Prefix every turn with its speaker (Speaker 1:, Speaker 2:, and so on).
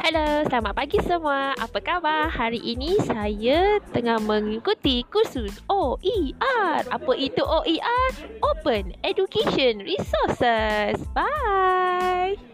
Speaker 1: Hello, selamat pagi semua. Apa khabar? Hari ini saya tengah mengikuti kursus OER. Apa itu OER? Open Education Resources. Bye.